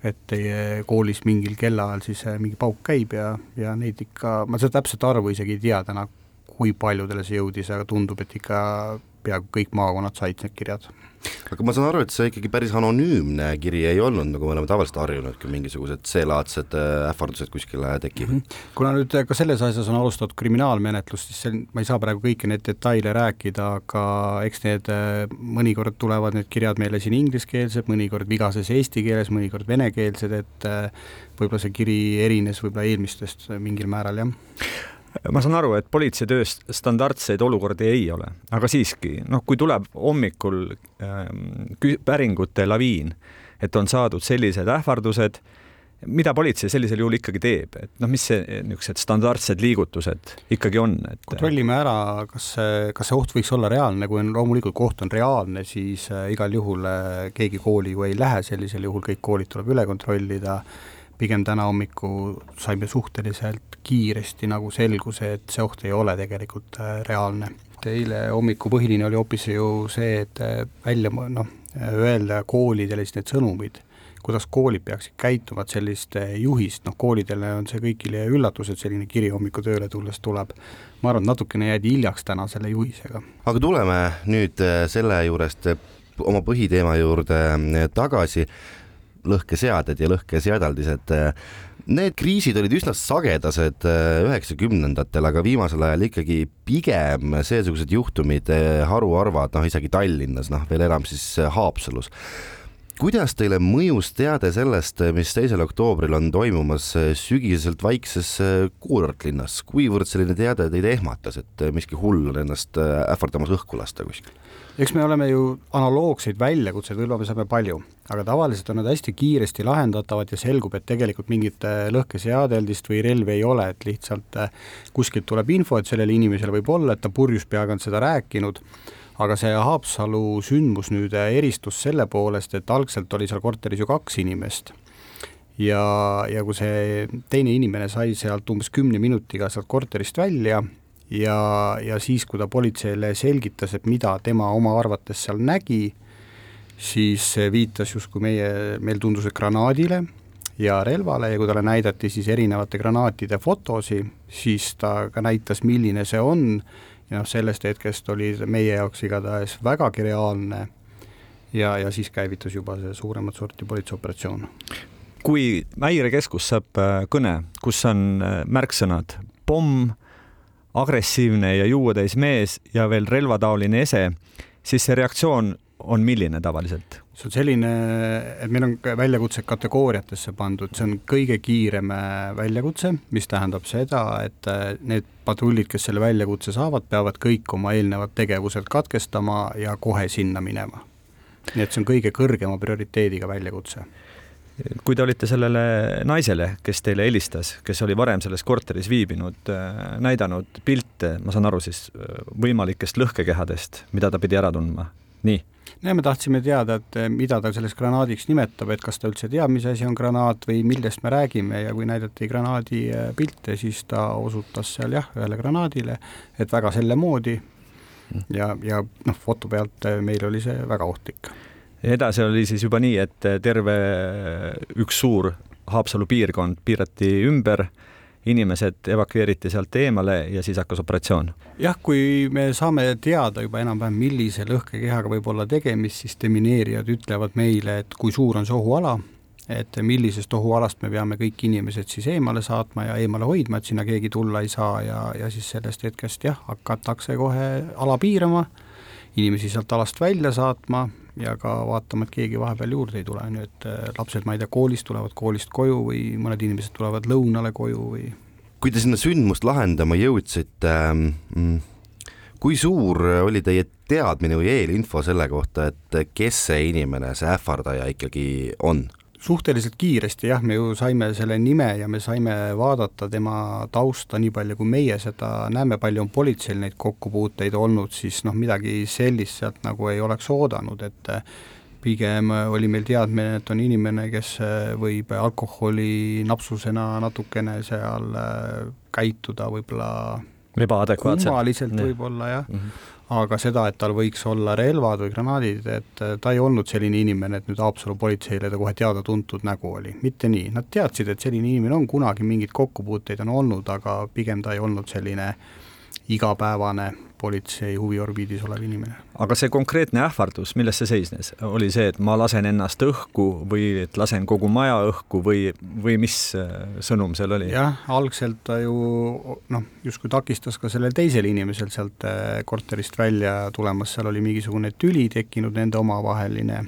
et teie koolis mingil kellaajal siis mingi pauk käib ja, ja neid ikka, ma seda täpset arvu isegi ei tea täna, kui paljudele see jõudis, aga tundub, et ikka peaaegu kõik maakonnad said need kirjad. aga ma saan aru, et see ikkagi päris anonüümne kiri ei olnud, nagu me oleme tavaliselt harjunud, kui mingisugused seelaadsed äh, ähvardused kuskile tekivad mm. -hmm. kuna nüüd ka selles asjas on alustatud kriminaalmenetlust, siis see, ma ei saa praegu kõiki neid detaile rääkida, aga eks need äh, mõnikord tulevad need kirjad meile siin ingliskeelsed, mõnikord vigases eesti keeles, mõnikord venekeelsed, et äh, võib-olla see kiri erines võib-olla eelmistest mingil määral, jah ma saan aru, et politseitöös standardseid olukordi ei ole, aga siiski, noh, kui tuleb hommikul äh, päringute laviin, et on saadud sellised ähvardused, mida politsei sellisel juhul ikkagi teeb, et noh, mis see niisugused standardsed liigutused ikkagi on et...? kontrollime ära, kas see, kas see oht võiks olla reaalne, kui on loomulikult kui oht on reaalne, siis äh, igal juhul äh, keegi kooli ju ei lähe, sellisel juhul kõik koolid tuleb üle kontrollida pigem täna hommikul saime suhteliselt kiiresti nagu selguse, et see oht ei ole tegelikult äh, reaalne. eile hommiku põhiline oli hoopis ju see, et äh, välja noh, öelda koolidele siis need sõnumid, kuidas koolid peaksid käituma, et sellist äh, juhist, noh koolidele on see kõigile üllatus, et selline kiri hommiku tööle tulles tuleb. ma arvan, et natukene jäädi hiljaks täna selle juhisega. aga tuleme nüüd selle juurest oma põhiteema juurde tagasi lõhkeseaded ja lõhkeseadeldised. Need kriisid olid üsna sagedased äh, üheksakümnendatel, aga viimasel ajal ikkagi pigem seesugused juhtumid äh, haruharvad, noh isegi Tallinnas, noh veel enam siis äh, Haapsalus kuidas teile mõjus teade sellest, mis teisel oktoobril on toimumas sügiseselt vaikses kuurortlinnas, kuivõrd selline teade teid ehmatas, et miski hull on ennast ähvardamas õhku lasta kuskil? Eks me oleme ju analoogseid väljakutseid, võib-olla me saame palju, aga tavaliselt on nad hästi kiiresti lahendatavad ja selgub, et tegelikult mingit äh, lõhkeseadeldist või relvi ei ole, et lihtsalt äh, kuskilt tuleb info, et sellel inimesel võib olla, et ta purjus peaga on seda rääkinud, aga see Haapsalu sündmus nüüd äh, eristus selle poolest, et algselt oli seal korteris ju kaks inimest. Ja, ja kui see teine inimene sai sealt umbes kümne minutiga sealt korterist välja ja, ja siis, kui ta politseile selgitas, et mida tema oma arvates seal nägi, siis viitas justkui meie, meil tundus, et granaadile ja relvale. Ja kui talle näidati siis erinevate granaatide fotosi, siis ta ka näitas, milline see on. Ja noh, sellest hetkest oli meie jaoks igatahes vägagi reaalne. Ja, ja siis käivitus juba see suuremat sorti politseioperatsioon. kui Häirekeskus saab äh, kõne, kus on äh, märksõnad? Pomm, agressiivne ja juuatäis mees ja veel relvataoline ese, siis see reaktsioon on milline tavaliselt? see on selline, et meil on väljakutsed kategooriatesse pandud, see on kõige kiirem äh, väljakutse, mis tähendab seda, et äh, need patrullid, kes selle väljakutse saavad, peavad kõik oma eelnevad tegevused katkestama ja kohe sinna minema. nii et see on kõige kõrgema prioriteediga väljakutse kui te olite sellele naisele, kes teile helistas, kes oli varem selles korteris viibinud, äh, näidanud pilte, ma saan aru siis äh, võimalikest lõhkekehadest, mida ta pidi ära tundma, nii? no me tahtsime teada, et äh, mida ta sellest granaadiks nimetab, et kas ta üldse teab, mis asi on granaat või millest me räägime ja kui näidati granaadi pilte, siis ta osutas seal jah, ühele granaadile, et väga selle moodi mm. ja, ja noh, foto pealt meil oli see väga ohtlik edasi oli siis juba nii, et terve üks suur Haapsalu piirkond piirati ümber, inimesed evakueeriti sealt eemale ja siis hakkas operatsioon. jah, kui me saame teada juba enam-vähem, millise lõhkekehaga võib olla tegemist, siis demineerijad ütlevad meile, et kui suur on see ohuala, et millisest ohualast me peame kõik inimesed siis eemale saatma ja eemale hoidma, et sinna keegi tulla ei saa ja, ja siis sellest hetkest jah, hakatakse kohe ala piirama, inimesi sealt alast välja saatma ja ka vaatama, et keegi vahepeal juurde ei tule, on ju, et äh, lapsed, ma ei tea, koolist tulevad koolist koju või mõned inimesed tulevad lõunale koju või kui te sinna sündmust lahendama jõudsite ähm,, kui suur oli teie teadmine või eelinfo selle kohta, et kes see inimene, see ähvardaja ikkagi on? Suhteliselt kiiresti jah, me ju saime selle nime ja me saime vaadata tema tausta nii palju, kui meie seda näeme, palju on politseil neid kokkupuuteid olnud, siis noh, midagi sellist sealt nagu ei oleks oodanud, et pigem oli meil teadmine, et on inimene, kes võib alkoholi napsusena natukene seal käituda võib-olla ebaadekvaatselt. kummaliselt võib-olla jah. Mm, -hmm aga seda, et tal võiks olla relvad või granaadid, et äh, ta ei olnud selline inimene, et nüüd Haapsalu politseile ta kohe teada-tuntud nägu oli, mitte nii, nad teadsid, et selline inimene on, kunagi mingeid kokkupuuteid on olnud, aga pigem ta ei olnud selline igapäevane politsei huviorbiidis olev inimene. aga see konkreetne ähvardus, milles see seisnes, oli see, et ma lasen ennast õhku või et lasen kogu maja õhku või, või mis äh, sõnum seal oli? jah, algselt ta ju noh, justkui takistas ka sellel teisel inimesel sealt äh, korterist välja tulemas, seal oli mingisugune tüli tekkinud nende omavaheline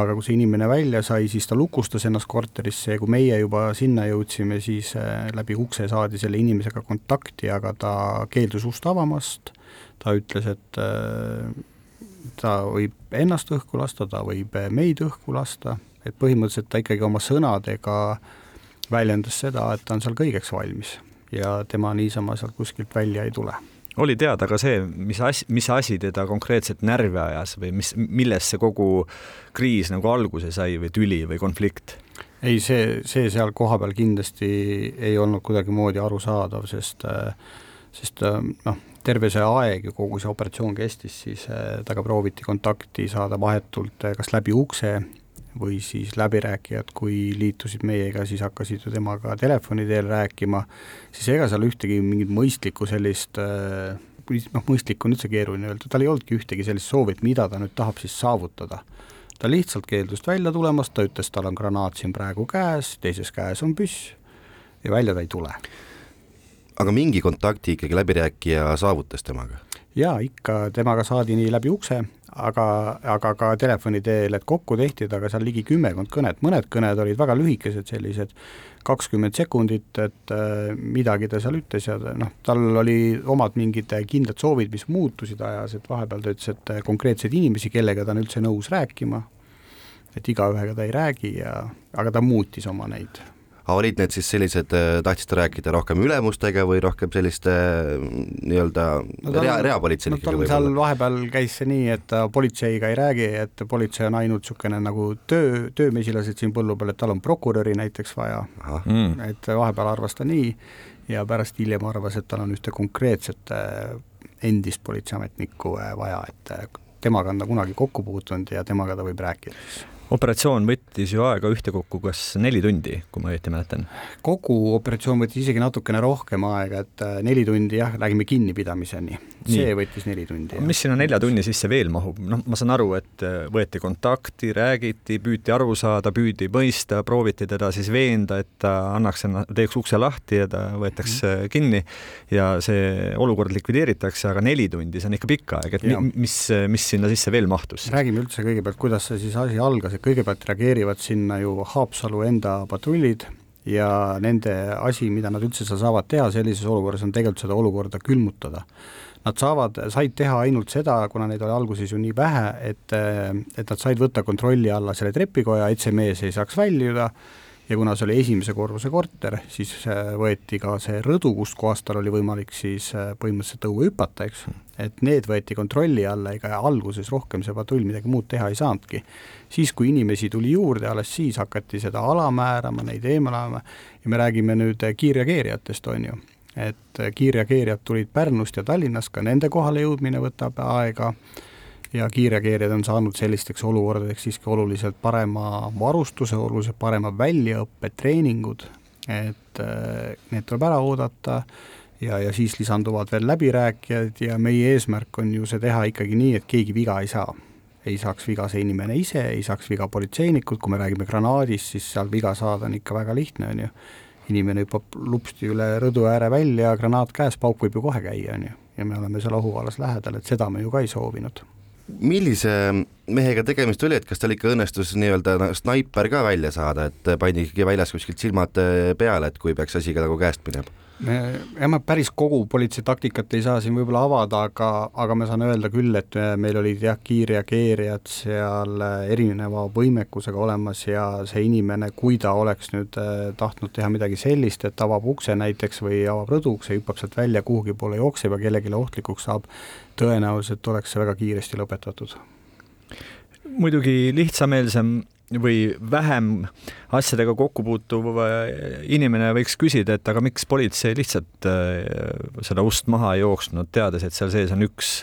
aga kui see inimene välja sai, siis ta lukustas ennast korterisse ja kui meie juba sinna jõudsime, siis äh, läbi ukse saadi selle inimesega kontakti, aga ta keeldus ust avamast, ta ütles, et äh, ta võib ennast õhku lasta, ta võib meid õhku lasta, et põhimõtteliselt ta ikkagi oma sõnadega väljendas seda, et ta on seal kõigeks valmis ja tema niisama sealt kuskilt välja ei tule oli teada ka see, mis asi, mis asi teda konkreetselt närvi ajas või mis, millest see kogu kriis nagu alguse sai või tüli või konflikt? ei, see, see seal kohapeal kindlasti ei olnud kuidagimoodi arusaadav, sest sest noh, terve see aeg ja kogu see operatsioon kestis, siis temaga prooviti kontakti saada vahetult kas läbi ukse või siis läbirääkijad, kui liitusid meiega, siis hakkasid ju temaga telefoni teel rääkima, siis ega seal ühtegi mingit mõistlikku sellist äh, noh, mõistlik on üldse keeruline öelda, tal ei olnudki ühtegi sellist soovi, et mida ta nüüd tahab siis saavutada. ta lihtsalt keeldus välja tulemast, ta ütles, tal on granaat siin praegu käes, teises käes on püss ja välja ta ei tule. aga mingi kontakti ikkagi läbirääkija saavutas temaga? jaa, ikka temaga saadi nii läbi ukse, aga, aga ka telefoni teel, et kokku tehti temaga seal ligi kümmekond kõnet, mõned kõned olid väga lühikesed, sellised kakskümmend sekundit, et äh, midagi ta seal ütles ja noh, tal oli omad mingid kindlad soovid, mis muutusid ajas, et vahepeal ta ütles, et konkreetseid inimesi, kellega ta on üldse nõus rääkima, et igaühega ta ei räägi ja, aga ta muutis oma neid aga olid need siis sellised, äh, tahtis ta rääkida rohkem ülemustega või rohkem selliste mm, nii-öelda no, rea, reapolitseinikega no, seal vahepeal käis see nii, et ta politseiga ei räägi, et politsei on ainult niisugune nagu töö, töömesilased siin põllu peal, et tal on prokuröri näiteks vaja, mm. et vahepeal arvas ta nii ja pärast hiljem arvas, et tal on ühte konkreetset äh, endist politseiametnikku äh, vaja, et temaga on ta kunagi kokku puutunud ja temaga ta võib rääkida siis operatsioon võttis ju aega ühtekokku kas neli tundi, kui ma õieti mäletan? kogu operatsioon võttis isegi natukene rohkem aega, et äh, neli tundi jah, räägime kinnipidamiseni. see võttis neli tundi. mis sinna nelja tunni sisse veel mahub, noh, ma saan aru, et äh, võeti kontakti, räägiti, püüti aru saada, püüdi mõista, prooviti teda siis veenda, et ta annaks, teeks ukse lahti ja ta võetakse mm -hmm. kinni ja see olukord likvideeritakse, aga neli tundi, see on ikka pikk aeg, et ja. mis, mis sinna sisse veel mahtus? räägime üldse kõigepealt, kuidas see siis asi algas, et kõigepealt reageerivad sinna ju Haapsalu enda patrullid ja nende asi, mida nad üldse seal saavad teha sellises olukorras, on tegelikult seda olukorda külmutada. Nad saavad, said teha ainult seda, kuna neid oli alguses ju nii vähe, et, et nad said võtta kontrolli alla selle trepikoja, et see mees ei saaks väljuda ja kuna see oli esimese korruse korter, siis äh, võeti ka see rõdu, kustkohast tal oli võimalik siis äh, põhimõtteliselt õue hüpata, eks, et need võeti kontrolli alla, ega alguses rohkem see patrull midagi muud teha ei saanudki. siis, kui inimesi tuli juurde, alles siis hakati seda ala määrama, neid eemalama ja me räägime nüüd kiirreageerijatest, on ju, et kiirreageerijad tulid Pärnust ja Tallinnast, ka nende kohale jõudmine võtab aega ja kiirreageerijad on saanud sellisteks olukordadeks siiski oluliselt parema varustuse, oluliselt parema väljaõppe, treeningud, et äh, need tuleb ära oodata ja, ja siis lisanduvad veel läbirääkijad ja meie eesmärk on ju see teha ikkagi nii, et keegi viga ei saa. ei saaks viga see inimene ise, ei saaks viga politseinikud, kui me räägime granaadist, siis seal viga saada on ikka väga lihtne, on ju. inimene hüppab lupsti üle rõdu ääre välja, granaat käes, pauk võib ju kohe käia, on ju. ja me oleme seal ohualas lähedal, et seda me ju ka ei soovinud millise mehega tegemist oli, et kas tal ikka õnnestus nii-öelda snaiper ka välja saada, et pandi ikkagi väljas kuskilt silmad peale, et kui peaks asi ka nagu käest minema? Jah, ma päris kogu politsei taktikat ei saa siin võib-olla avada, aga, aga ma saan öelda küll, et meil olid jah, kiirreageerijad seal erineva võimekusega olemas ja see inimene, kui ta oleks nüüd äh, tahtnud teha midagi sellist, et avab ukse näiteks või avab rõduukse, hüppab sealt välja, kuhugi poole jookseb ja kellelegi ohtlikuks saab, tõenäoliselt oleks see väga kiiresti lõpetatud. muidugi lihtsameelsem või vähem asjadega kokku puutuv inimene võiks küsida, et aga miks politsei lihtsalt äh, seda ust maha ei jooksnud, teades, et seal sees on üks,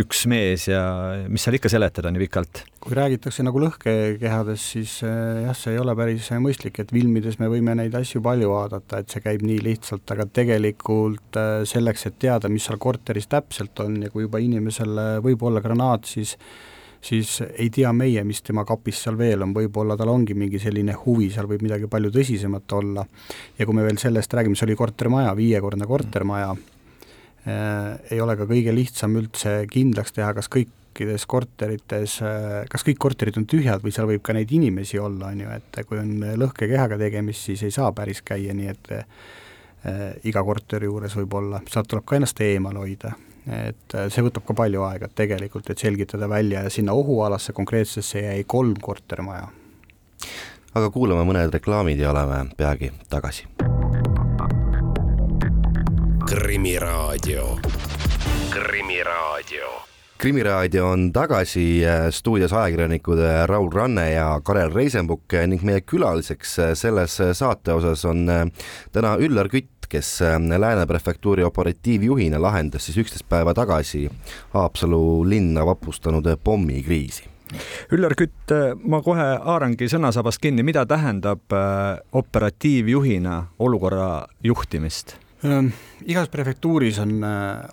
üks mees ja mis seal ikka seletada nii pikalt? kui räägitakse nagu lõhkekehadest, siis äh, jah, see ei ole päris mõistlik, et filmides me võime neid asju palju vaadata, et see käib nii lihtsalt, aga tegelikult äh, selleks, et teada, mis seal korteris täpselt on ja kui juba inimesel võib olla granaat, siis siis ei tea meie, mis tema kapis seal veel on, võib-olla tal ongi mingi selline huvi, seal võib midagi palju tõsisemat olla. ja kui me veel sellest räägime, see oli kortermaja, viiekordne kortermaja äh,, ei ole ka kõige lihtsam üldse kindlaks teha, kas kõikides korterites, äh, kas kõik korterid on tühjad või seal võib ka neid inimesi olla, on ju, et kui on lõhkekehaga tegemist, siis ei saa päris käia nii, et äh, iga korteri juures võib olla, sealt tuleb ka ennast eemal hoida et äh, see võtab ka palju aega tegelikult, et selgitada välja ja sinna ohualasse konkreetsesse jäi kolm kortermaja. aga kuulame mõned reklaamid ja oleme peagi tagasi. krimiraadio, Krimiraadio krimiraadio on tagasi äh, stuudios ajakirjanikud äh, Raul Ranne ja Karel Reisenbuk ning meie külaliseks selles saate osas on täna Üllar Kütt, kes äh, Lääne prefektuuri operatiivjuhina lahendas siis üksteist päeva tagasi Haapsalu linna vapustanud pommikriisi. Üllar Kütt, äh, ma kohe haarangi sõnasabast kinni, mida tähendab äh, operatiivjuhina olukorra juhtimist? igas prefektuuris on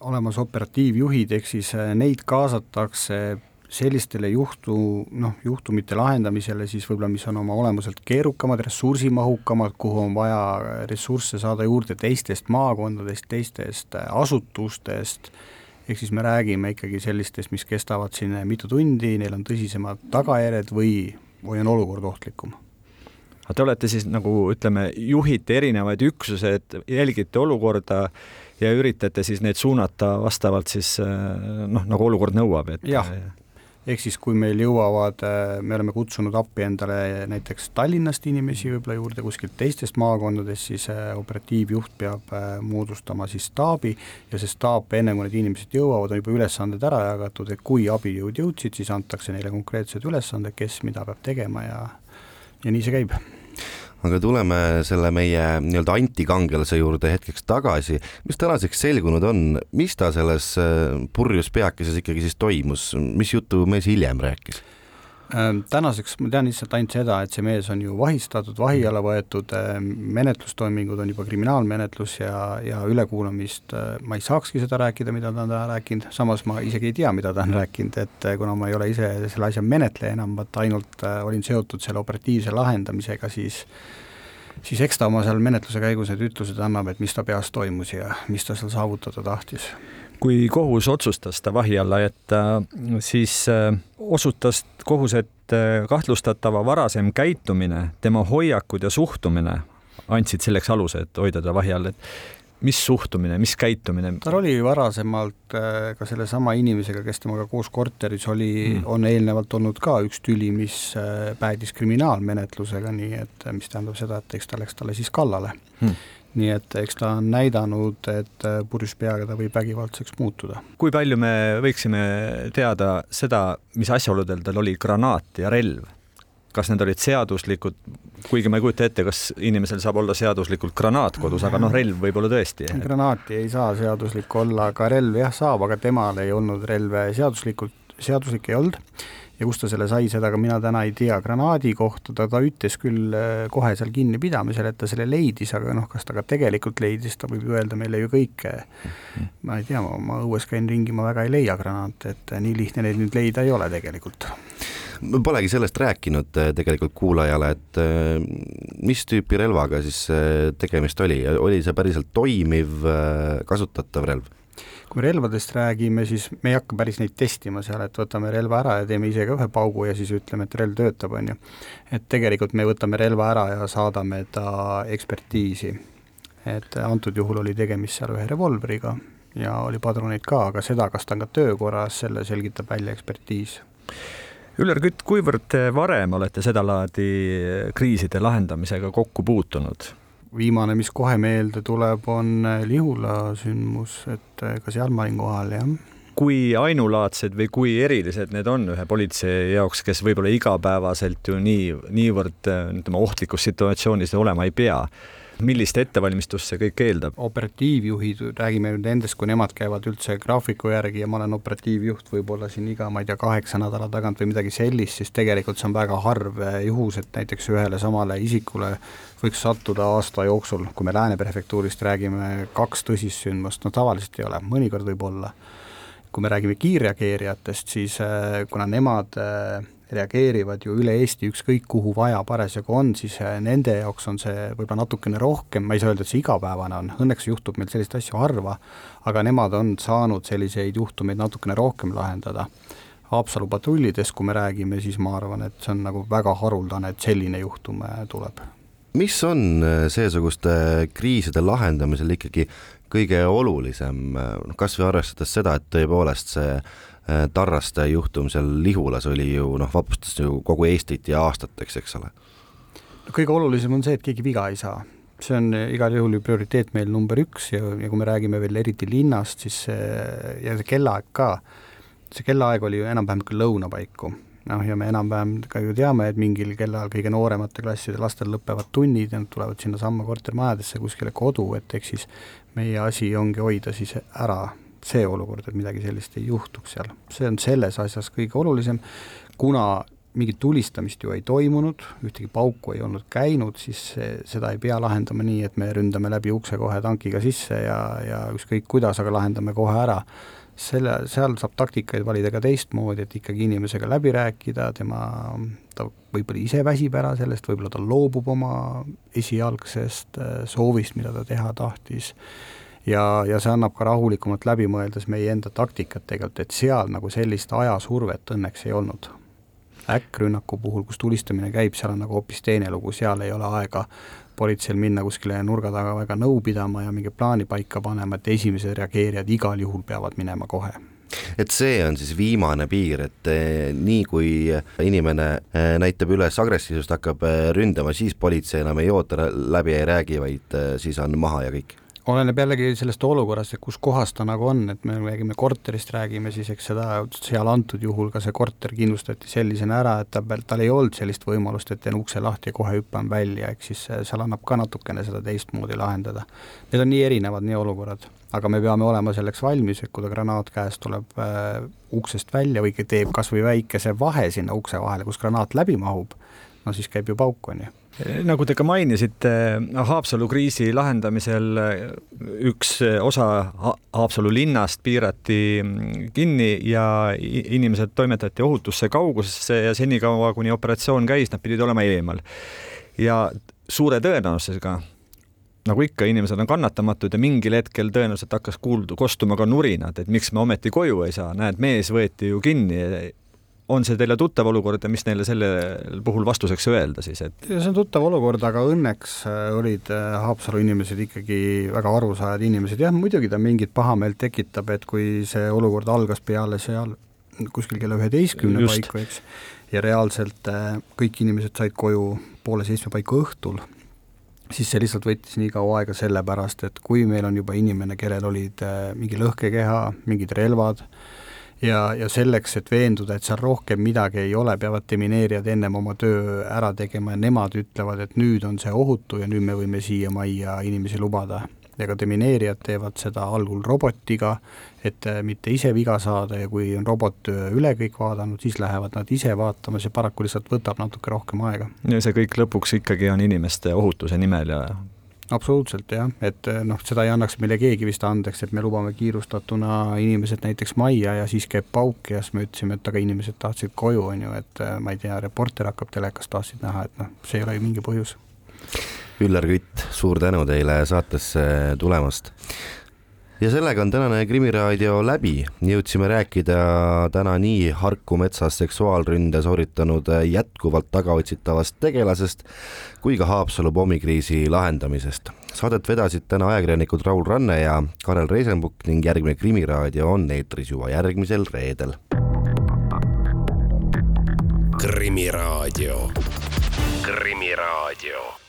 olemas operatiivjuhid, ehk siis neid kaasatakse sellistele juhtu, noh, juhtumite lahendamisele siis võib-olla, mis on oma olemuselt keerukamad, ressursimahukamad, kuhu on vaja ressursse saada juurde teistest maakondadest, teistest asutustest, ehk siis me räägime ikkagi sellistest, mis kestavad siin mitu tundi, neil on tõsisemad tagajärjed või, või on olukord ohtlikum. Te olete siis nagu ütleme, juhite erinevaid üksused, jälgite olukorda ja üritate siis neid suunata vastavalt siis noh, nagu olukord nõuab, et jah, ehk siis kui meil jõuavad, äh, me oleme kutsunud appi endale näiteks Tallinnast inimesi võib-olla juurde kuskilt teistest maakondadest, siis äh, operatiivjuht peab äh, moodustama siis staabi ja see staap, enne kui need inimesed jõuavad, on juba ülesanded ära jagatud, et kui abijõud jõudsid, siis antakse neile konkreetsed ülesanded, kes mida peab tegema ja ja nii see käib aga tuleme selle meie nii-öelda antikangelase juurde hetkeks tagasi. mis tänaseks selgunud on, mis ta selles äh, purjus peakeses ikkagi siis toimus, mis juttu mees hiljem rääkis? Ähm, tänaseks ma tean lihtsalt ainult seda, et see mees on ju vahistatud, vahi alla võetud, ähm, menetlustoimingud on juba kriminaalmenetlus ja, ja ülekuulamist äh, ma ei saakski seda rääkida, mida ta on täna rääkinud, samas ma isegi ei tea, mida ta on rääkinud, et äh, kuna ma ei ole ise selle asja menetleja enam, vaat ainult äh, olin seotud selle operatiivse lahendamisega, siis siis eks ta oma seal menetluse käigus need ütlused annab, et mis ta peas toimus ja mis ta seal saavutada tahtis kui kohus otsustas ta vahi alla jätta, siis äh, osutas kohus, et äh, kahtlustatava varasem käitumine, tema hoiakud ja suhtumine andsid selleks aluse, et hoida ta vahi all, et mis suhtumine, mis käitumine? tal oli varasemalt äh, ka sellesama inimesega, kes temaga koos korteris oli mm., on eelnevalt olnud ka üks tüli, mis päädis kriminaalmenetlusega, nii et mis tähendab seda, et eks ta läks talle siis kallale mm nii et eks ta on näidanud, et äh, purjus peaga ta võib vägivaldseks muutuda. kui palju me võiksime teada seda, mis asjaoludel tal oli granaat ja relv? kas need olid seaduslikud, kuigi ma ei kujuta ette, kas inimesel saab olla seaduslikult granaat kodus, aga noh, relv võib-olla tõesti. granaati ei saa seaduslik olla, aga relv jah saab, aga temal ei olnud relve seaduslikult, seaduslik ei olnud ja kust ta selle sai, seda ka mina täna ei tea, granaadi kohta ta, ta ütles küll äh, kohe seal kinnipidamisel, et ta selle leidis, aga noh, kas ta ka tegelikult leidis, ta võib ju öelda meile ju kõike. ma ei tea, ma õues käin ringi, ma väga ei leia granaate, et nii lihtne neid nüüd leida ei ole tegelikult Polegi sellest rääkinud äh, tegelikult kuulajale, et äh, mis tüüpi relvaga siis tegemist oli, oli see päriselt toimiv, kasutatav relv? Kui relvadest räägime, siis me ei hakka päris neid testima seal, et võtame relva ära ja teeme ise ka ühe paugu ja siis ütleme, et relv töötab, on ju. et tegelikult me võtame relva ära ja saadame ta ekspertiisi. et antud juhul oli tegemist seal ühe revolvriga ja oli padruneid ka, aga seda, kas ta on ka töökorras, selle selgitab välja ekspertiis. Üllar Kütt, kuivõrd te varem olete sedalaadi kriiside lahendamisega kokku puutunud? Viimane, mis kohe meelde tuleb, on Lihula sündmus, et ka seal ma olin kohal, jah. Kui ainulaadsed või kui erilised need on ühe politsei jaoks, kes võib-olla igapäevaselt ju nii, niivõrd ütleme, ohtlikus situatsioonis olema ei pea millist ettevalmistust see kõik eeldab? operatiivjuhid, räägime nüüd nendest, kui nemad käivad üldse graafiku järgi ja ma olen operatiivjuht võib-olla siin iga, ma ei tea, kaheksa nädala tagant või midagi sellist, siis tegelikult see on väga harv juhus, et näiteks ühele samale isikule võiks sattuda aasta jooksul, kui me Lääne prefektuurist räägime, kaks tõsist sündmust, no tavaliselt ei ole, mõnikord võib olla kui me räägime kiirreageerijatest, siis äh, kuna nemad äh, reageerivad ju üle Eesti ükskõik kuhu vaja parasjagu on, siis äh, nende jaoks on see võib-olla natukene rohkem, ma ei saa öelda, et see igapäevane on, õnneks juhtub meil selliseid asju harva, aga nemad on saanud selliseid juhtumeid natukene rohkem lahendada. Haapsalu patrullidest, kui me räägime, siis ma arvan, et see on nagu väga haruldane, et selline juhtum tuleb mis on seesuguste kriiside lahendamisel ikkagi kõige olulisem, noh kas või arvestades seda, et tõepoolest see äh, Tarraste juhtum seal Lihulas oli ju noh, vapustas ju kogu Eestit ja aastateks, eks ole? kõige olulisem on see, et keegi viga ei saa. see on igal juhul ju prioriteet meil number üks ja, ja kui me räägime veel eriti linnast, siis see ja see kellaaeg ka, see kellaaeg oli ju enam-vähem ka lõuna paiku noh, ja me enam-vähem ka ju teame, et mingil kellaajal kõige nooremate klasside lastel lõpevad tunnid ja nad tulevad sinnasamma kortermajadesse kuskile kodu, et ehk siis meie asi ongi hoida siis ära see olukord, et midagi sellist ei juhtuks seal. see on selles asjas kõige olulisem, kuna mingit tulistamist ju ei toimunud, ühtegi pauku ei olnud käinud, siis seda ei pea lahendama nii, et me ründame läbi ukse kohe tankiga sisse ja, ja ükskõik kuidas, aga lahendame kohe ära. selle, seal saab taktikaid valida ka teistmoodi, et ikkagi inimesega läbi rääkida, tema, ta võib-olla ise väsib ära sellest, võib-olla ta loobub oma esialgsest äh, soovist, mida ta teha tahtis, ja, ja see annab ka rahulikumalt läbi mõeldes meie enda taktikat tegelikult, et seal nagu sellist ajasurvet õnneks ei olnud. äkkrünnaku puhul, kus tulistamine käib, seal on nagu hoopis teine lugu, seal ei ole aega politseil minna kuskile nurga taga väga nõu pidama ja mingi plaani paika panema, et esimesed reageerijad igal juhul peavad minema kohe et see on siis viimane piir, et eh, nii kui inimene eh, näitab üles agressiivsust, hakkab eh, ründama, siis politsei enam ei oota, läbi ei räägi, vaid siis on maha ja kõik oleneb jällegi sellest olukorrast, et kus kohas ta nagu on, et me räägime korterist, räägime siis eks seda, seal antud juhul ka see korter kindlustati sellisena ära, et ta, tal ei olnud sellist võimalust, et teen ukse lahti ja kohe hüppan välja, ehk siis seal annab ka natukene seda teistmoodi lahendada. Need on nii erinevad, nii olukorrad aga me peame olema selleks valmis, et kui ta granaat käest tuleb äh, uksest välja või teeb kas või väikese vahe sinna ukse vahele, kus granaat läbi mahub, no siis käib ju pauk, on ju nagu te ka mainisite, Haapsalu kriisi lahendamisel üks osa Haapsalu linnast piirati kinni ja inimesed toimetati ohutusse kaugusesse ja senikaua, kuni operatsioon käis, nad pidid olema eemal. ja suure tõenäosusega nagu ikka, inimesed on kannatamatud ja mingil hetkel tõenäoliselt hakkas kuulda, kostuma ka nurinad, et miks me ometi koju ei saa, näed, mees võeti ju kinni. On see teile tuttav olukord ja mis neile sellel puhul vastuseks öelda siis, et? see on tuttav olukord, aga õnneks äh, olid äh, Haapsalu inimesed ikkagi väga arusaajad inimesed, jah, muidugi ta mingit pahameelt tekitab, et kui see olukord algas peale seal kuskil kella üheteistkümne paiku, eks, ja reaalselt äh, kõik inimesed said koju poole seitsme paiku õhtul siis see lihtsalt võttis nii kaua aega sellepärast, et kui meil on juba inimene, kellel olid mingi lõhkekeha, mingid relvad, ja, ja selleks, et veenduda, et seal rohkem midagi ei ole, peavad demineerijad ennem oma töö ära tegema ja nemad ütlevad, et nüüd on see ohutu ja nüüd me võime siia majja inimesi lubada ja ka demineerijad teevad seda algul robotiga, et äh, mitte ise viga saada ja kui on robot äh, üle kõik vaadanud, siis lähevad nad ise vaatama, see paraku lihtsalt võtab natuke rohkem aega. ja see kõik lõpuks ikkagi on inimeste ohutuse nimel ja absoluutselt jah, et äh, noh, seda ei annaks meile keegi vist andeks, et me lubame kiirustatuna inimesed näiteks majja ja siis käib pauk ja siis me ütlesime, et aga inimesed tahtsid koju, on ju, et ma ei tea, reporter hakkab telekast, tahtsid näha, et noh, see ei ole ju mingi põhjus Üllar Kütt, suur tänu teile saatesse tulemast. Ja sellega on tänane Krimiraadio läbi. jõudsime rääkida täna nii Harku metsas seksuaalründe sooritanud jätkuvalt tagaotsitavast tegelasest kui ka Haapsalu pommikriisi lahendamisest. Saadet vedasid täna ajakirjanikud Raul Ranne ja Karel Reisenbuk ning järgmine Krimiraadio on eetris juba järgmisel reedel. krimiraadio, Krimiraadio